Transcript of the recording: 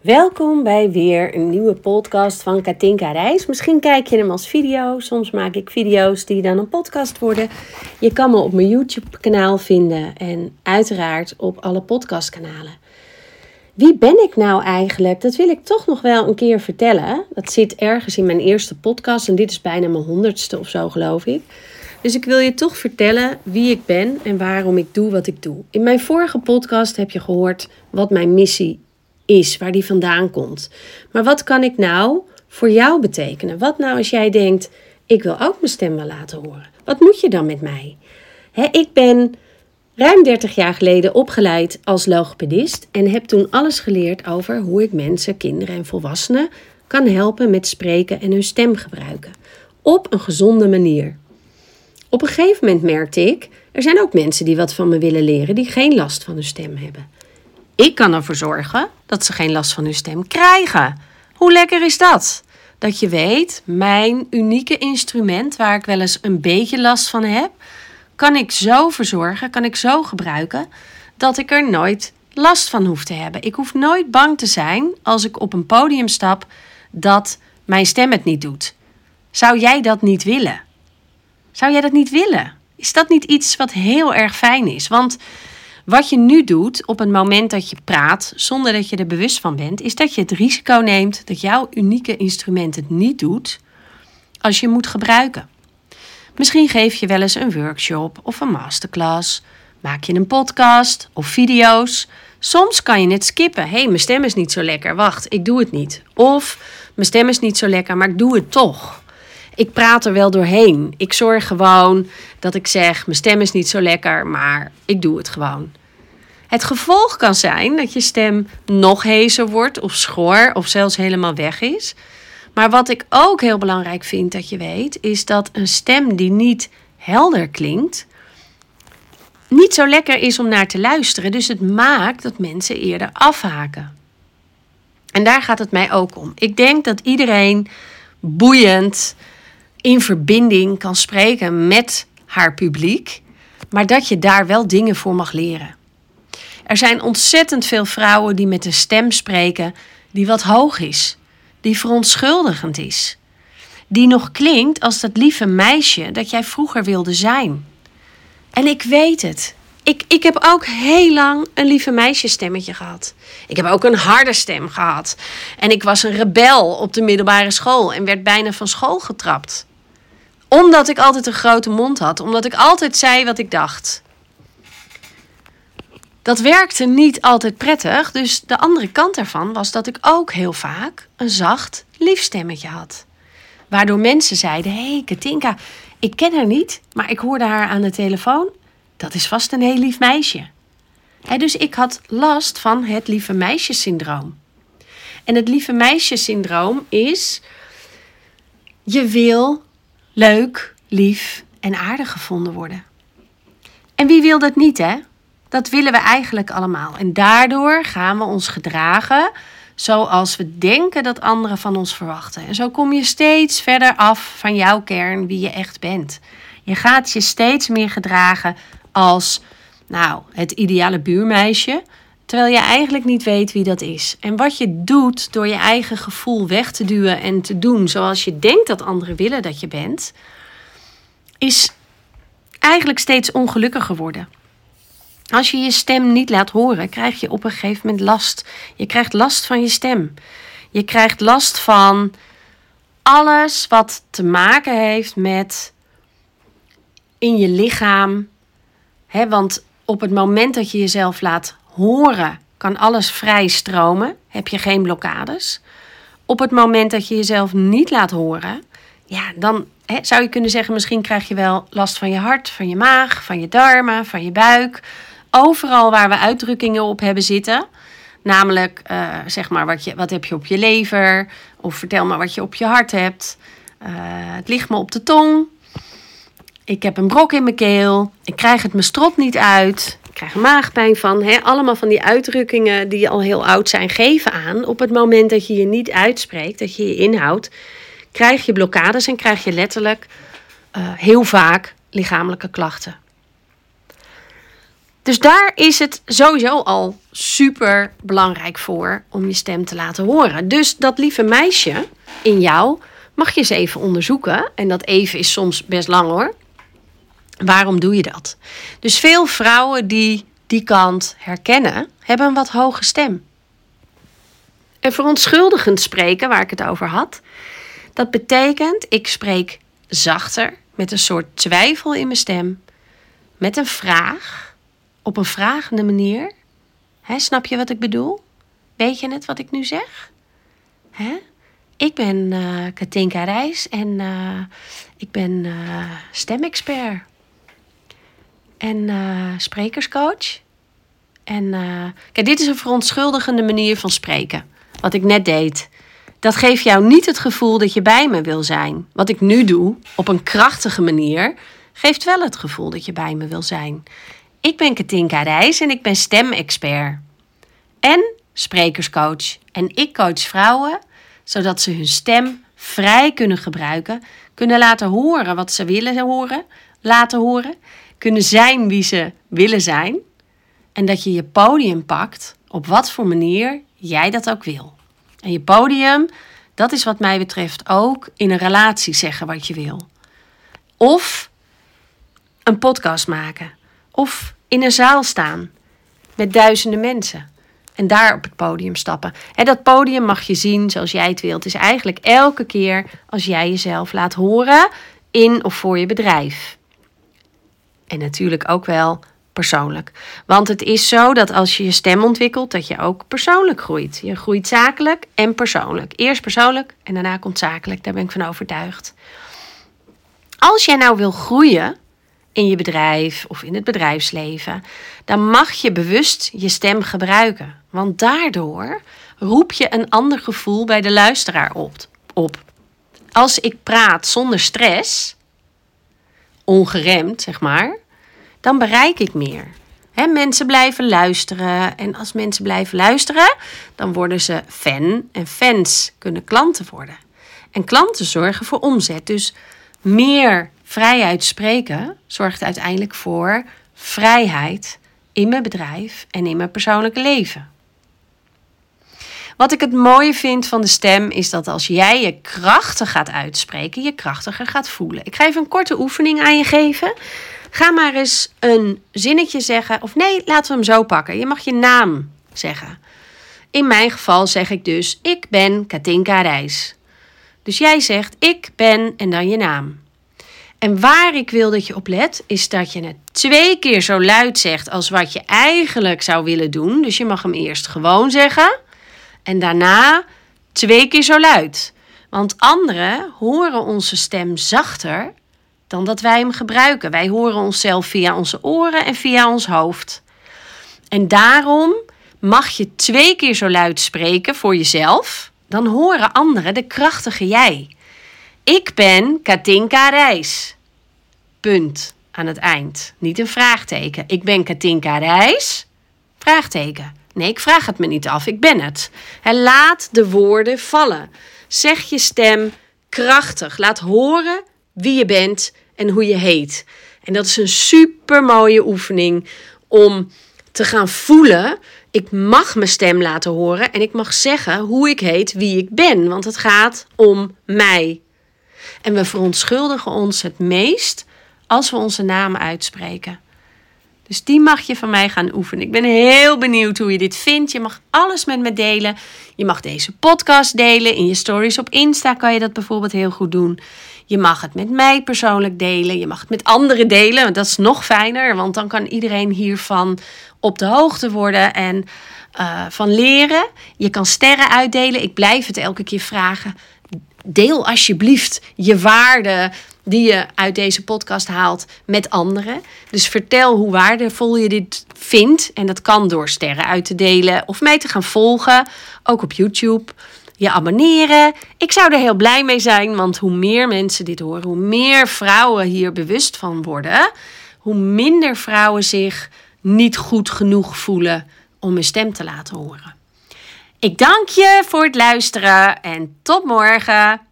Welkom bij weer een nieuwe podcast van Katinka Reis. Misschien kijk je hem als video. Soms maak ik video's die dan een podcast worden. Je kan me op mijn YouTube-kanaal vinden en uiteraard op alle podcastkanalen. Wie ben ik nou eigenlijk? Dat wil ik toch nog wel een keer vertellen. Dat zit ergens in mijn eerste podcast en dit is bijna mijn honderdste of zo, geloof ik. Dus ik wil je toch vertellen wie ik ben en waarom ik doe wat ik doe. In mijn vorige podcast heb je gehoord wat mijn missie is, waar die vandaan komt. Maar wat kan ik nou voor jou betekenen? Wat nou als jij denkt, ik wil ook mijn stem wel laten horen? Wat moet je dan met mij? ik ben ruim 30 jaar geleden opgeleid als logopedist en heb toen alles geleerd over hoe ik mensen, kinderen en volwassenen kan helpen met spreken en hun stem gebruiken. Op een gezonde manier. Op een gegeven moment merkte ik, er zijn ook mensen die wat van me willen leren die geen last van hun stem hebben. Ik kan ervoor zorgen dat ze geen last van hun stem krijgen. Hoe lekker is dat? Dat je weet, mijn unieke instrument waar ik wel eens een beetje last van heb, kan ik zo verzorgen, kan ik zo gebruiken dat ik er nooit last van hoef te hebben. Ik hoef nooit bang te zijn als ik op een podium stap dat mijn stem het niet doet. Zou jij dat niet willen? Zou jij dat niet willen? Is dat niet iets wat heel erg fijn is? Want wat je nu doet op het moment dat je praat, zonder dat je er bewust van bent, is dat je het risico neemt dat jouw unieke instrument het niet doet als je moet gebruiken. Misschien geef je wel eens een workshop of een masterclass, maak je een podcast of video's. Soms kan je het skippen. Hey, mijn stem is niet zo lekker. Wacht, ik doe het niet. Of mijn stem is niet zo lekker, maar ik doe het toch. Ik praat er wel doorheen. Ik zorg gewoon dat ik zeg: mijn stem is niet zo lekker, maar ik doe het gewoon. Het gevolg kan zijn dat je stem nog hezer wordt of schor of zelfs helemaal weg is. Maar wat ik ook heel belangrijk vind dat je weet, is dat een stem die niet helder klinkt, niet zo lekker is om naar te luisteren. Dus het maakt dat mensen eerder afhaken. En daar gaat het mij ook om. Ik denk dat iedereen boeiend in verbinding kan spreken met haar publiek, maar dat je daar wel dingen voor mag leren. Er zijn ontzettend veel vrouwen die met een stem spreken die wat hoog is, die verontschuldigend is, die nog klinkt als dat lieve meisje dat jij vroeger wilde zijn. En ik weet het. Ik, ik heb ook heel lang een lieve meisjesstemmetje gehad. Ik heb ook een harde stem gehad. En ik was een rebel op de middelbare school en werd bijna van school getrapt. Omdat ik altijd een grote mond had, omdat ik altijd zei wat ik dacht. Dat werkte niet altijd prettig, dus de andere kant ervan was dat ik ook heel vaak een zacht, lief stemmetje had. Waardoor mensen zeiden: Hé, hey, Katinka, ik ken haar niet, maar ik hoorde haar aan de telefoon. Dat is vast een heel lief meisje. dus ik had last van het lieve meisjesyndroom. En het lieve meisjesyndroom is: je wil leuk, lief en aardig gevonden worden. En wie wil dat niet, hè? Dat willen we eigenlijk allemaal. En daardoor gaan we ons gedragen zoals we denken dat anderen van ons verwachten. En zo kom je steeds verder af van jouw kern, wie je echt bent. Je gaat je steeds meer gedragen als, nou, het ideale buurmeisje, terwijl je eigenlijk niet weet wie dat is. En wat je doet door je eigen gevoel weg te duwen en te doen zoals je denkt dat anderen willen dat je bent, is eigenlijk steeds ongelukkiger worden. Als je je stem niet laat horen, krijg je op een gegeven moment last. Je krijgt last van je stem. Je krijgt last van alles wat te maken heeft met in je lichaam. He, want op het moment dat je jezelf laat horen, kan alles vrij stromen. Heb je geen blokkades. Op het moment dat je jezelf niet laat horen, ja, dan zou je kunnen zeggen: misschien krijg je wel last van je hart, van je maag, van je darmen, van je buik overal waar we uitdrukkingen op hebben zitten. Namelijk, uh, zeg maar, wat, je, wat heb je op je lever? Of vertel maar wat je op je hart hebt. Uh, het ligt me op de tong. Ik heb een brok in mijn keel. Ik krijg het mijn strot niet uit. Krijg maagpijn van. Hè? Allemaal van die uitdrukkingen die al heel oud zijn, geven aan. Op het moment dat je je niet uitspreekt, dat je je inhoudt, krijg je blokkades en krijg je letterlijk uh, heel vaak lichamelijke klachten. Dus daar is het sowieso al super belangrijk voor om je stem te laten horen. Dus dat lieve meisje in jou mag je eens even onderzoeken. En dat even is soms best lang hoor. Waarom doe je dat? Dus veel vrouwen die die kant herkennen, hebben een wat hoge stem. En verontschuldigend spreken, waar ik het over had, dat betekent ik spreek zachter, met een soort twijfel in mijn stem, met een vraag, op een vragende manier. Snap je wat ik bedoel? Weet je het wat ik nu zeg? Ik ben uh, Katinka Reis en uh, ik ben uh, stemexpert en sprekerscoach. En kijk, dit is een verontschuldigende manier van spreken. Wat ik net deed. Dat geeft jou niet het gevoel dat je bij me wil zijn. Wat ik nu doe, op een krachtige manier, geeft wel het gevoel dat je bij me wil zijn. Ik ben Katinka Reis en ik ben stemexpert. En sprekerscoach. En ik coach vrouwen zodat ze hun stem vrij kunnen gebruiken, kunnen laten horen wat ze willen horen, laten horen, kunnen zijn wie ze willen zijn en dat je je podium pakt op wat voor manier jij dat ook wil. En je podium, dat is wat mij betreft ook in een relatie zeggen wat je wil. Of een podcast maken. Of in een zaal staan met duizenden mensen. En daar op het podium stappen. En dat podium mag je zien zoals jij het wilt. Het is eigenlijk elke keer als jij jezelf laat horen in of voor je bedrijf. En natuurlijk ook wel persoonlijk. Want het is zo dat als je je stem ontwikkelt, dat je ook persoonlijk groeit. Je groeit zakelijk en persoonlijk. Eerst persoonlijk en daarna komt zakelijk. Daar ben ik van overtuigd. Als jij nou wil groeien in je bedrijf of in het bedrijfsleven, dan mag je bewust je stem gebruiken. Want daardoor roep je een ander gevoel bij de luisteraar op. Als ik praat zonder stress, ongeremd zeg maar, dan bereik ik meer. He, mensen blijven luisteren en als mensen blijven luisteren, dan worden ze fan en fans kunnen klanten worden. En klanten zorgen voor omzet. Dus meer vrijheid spreken zorgt uiteindelijk voor vrijheid in mijn bedrijf en in mijn persoonlijke leven. Wat ik het mooie vind van de stem is dat als jij je krachtig gaat uitspreken, je krachtiger gaat voelen. Ik ga even een korte oefening aan je geven. Ga maar eens een zinnetje zeggen. Of nee, laten we hem zo pakken. Je mag je naam zeggen. In mijn geval zeg ik dus: Ik ben Katinka Reis. Dus jij zegt: Ik ben en dan je naam. En waar ik wil dat je op let, is dat je het twee keer zo luid zegt als wat je eigenlijk zou willen doen. Dus je mag hem eerst gewoon zeggen en daarna twee keer zo luid. Want anderen horen onze stem zachter dan dat wij hem gebruiken. Wij horen onszelf via onze oren en via ons hoofd. En daarom mag je twee keer zo luid spreken voor jezelf. Dan horen anderen de krachtige jij. Ik ben Katinka Reis. Punt aan het eind. Niet een vraagteken. Ik ben Katinka Reis. Vraagteken. Nee, ik vraag het me niet af. Ik ben het. laat de woorden vallen. Zeg je stem krachtig. Laat horen wie je bent en hoe je heet. En dat is een super mooie oefening om te gaan voelen. Ik mag mijn stem laten horen en ik mag zeggen hoe ik heet, wie ik ben. Want het gaat om mij. En we verontschuldigen ons het meest als we onze naam uitspreken. Dus die mag je van mij gaan oefenen. Ik ben heel benieuwd hoe je dit vindt. Je mag alles met me delen. Je mag deze podcast delen. In je stories op Insta kan je dat bijvoorbeeld heel goed doen. Je mag het met mij persoonlijk delen. Je mag het met anderen delen. Dat is nog fijner, want dan kan iedereen hiervan op de hoogte worden en uh, van leren. Je kan sterren uitdelen. Ik blijf het elke keer vragen. Deel alsjeblieft je waarde die je uit deze podcast haalt met anderen. Dus vertel hoe waardevol je dit vindt. En dat kan door sterren uit te delen of mij te gaan volgen, ook op YouTube. Je abonneren. Ik zou er heel blij mee zijn, want hoe meer mensen dit horen, hoe meer vrouwen hier bewust van worden, hoe minder vrouwen zich niet goed genoeg voelen om hun stem te laten horen. Ik dank je voor het luisteren en tot morgen.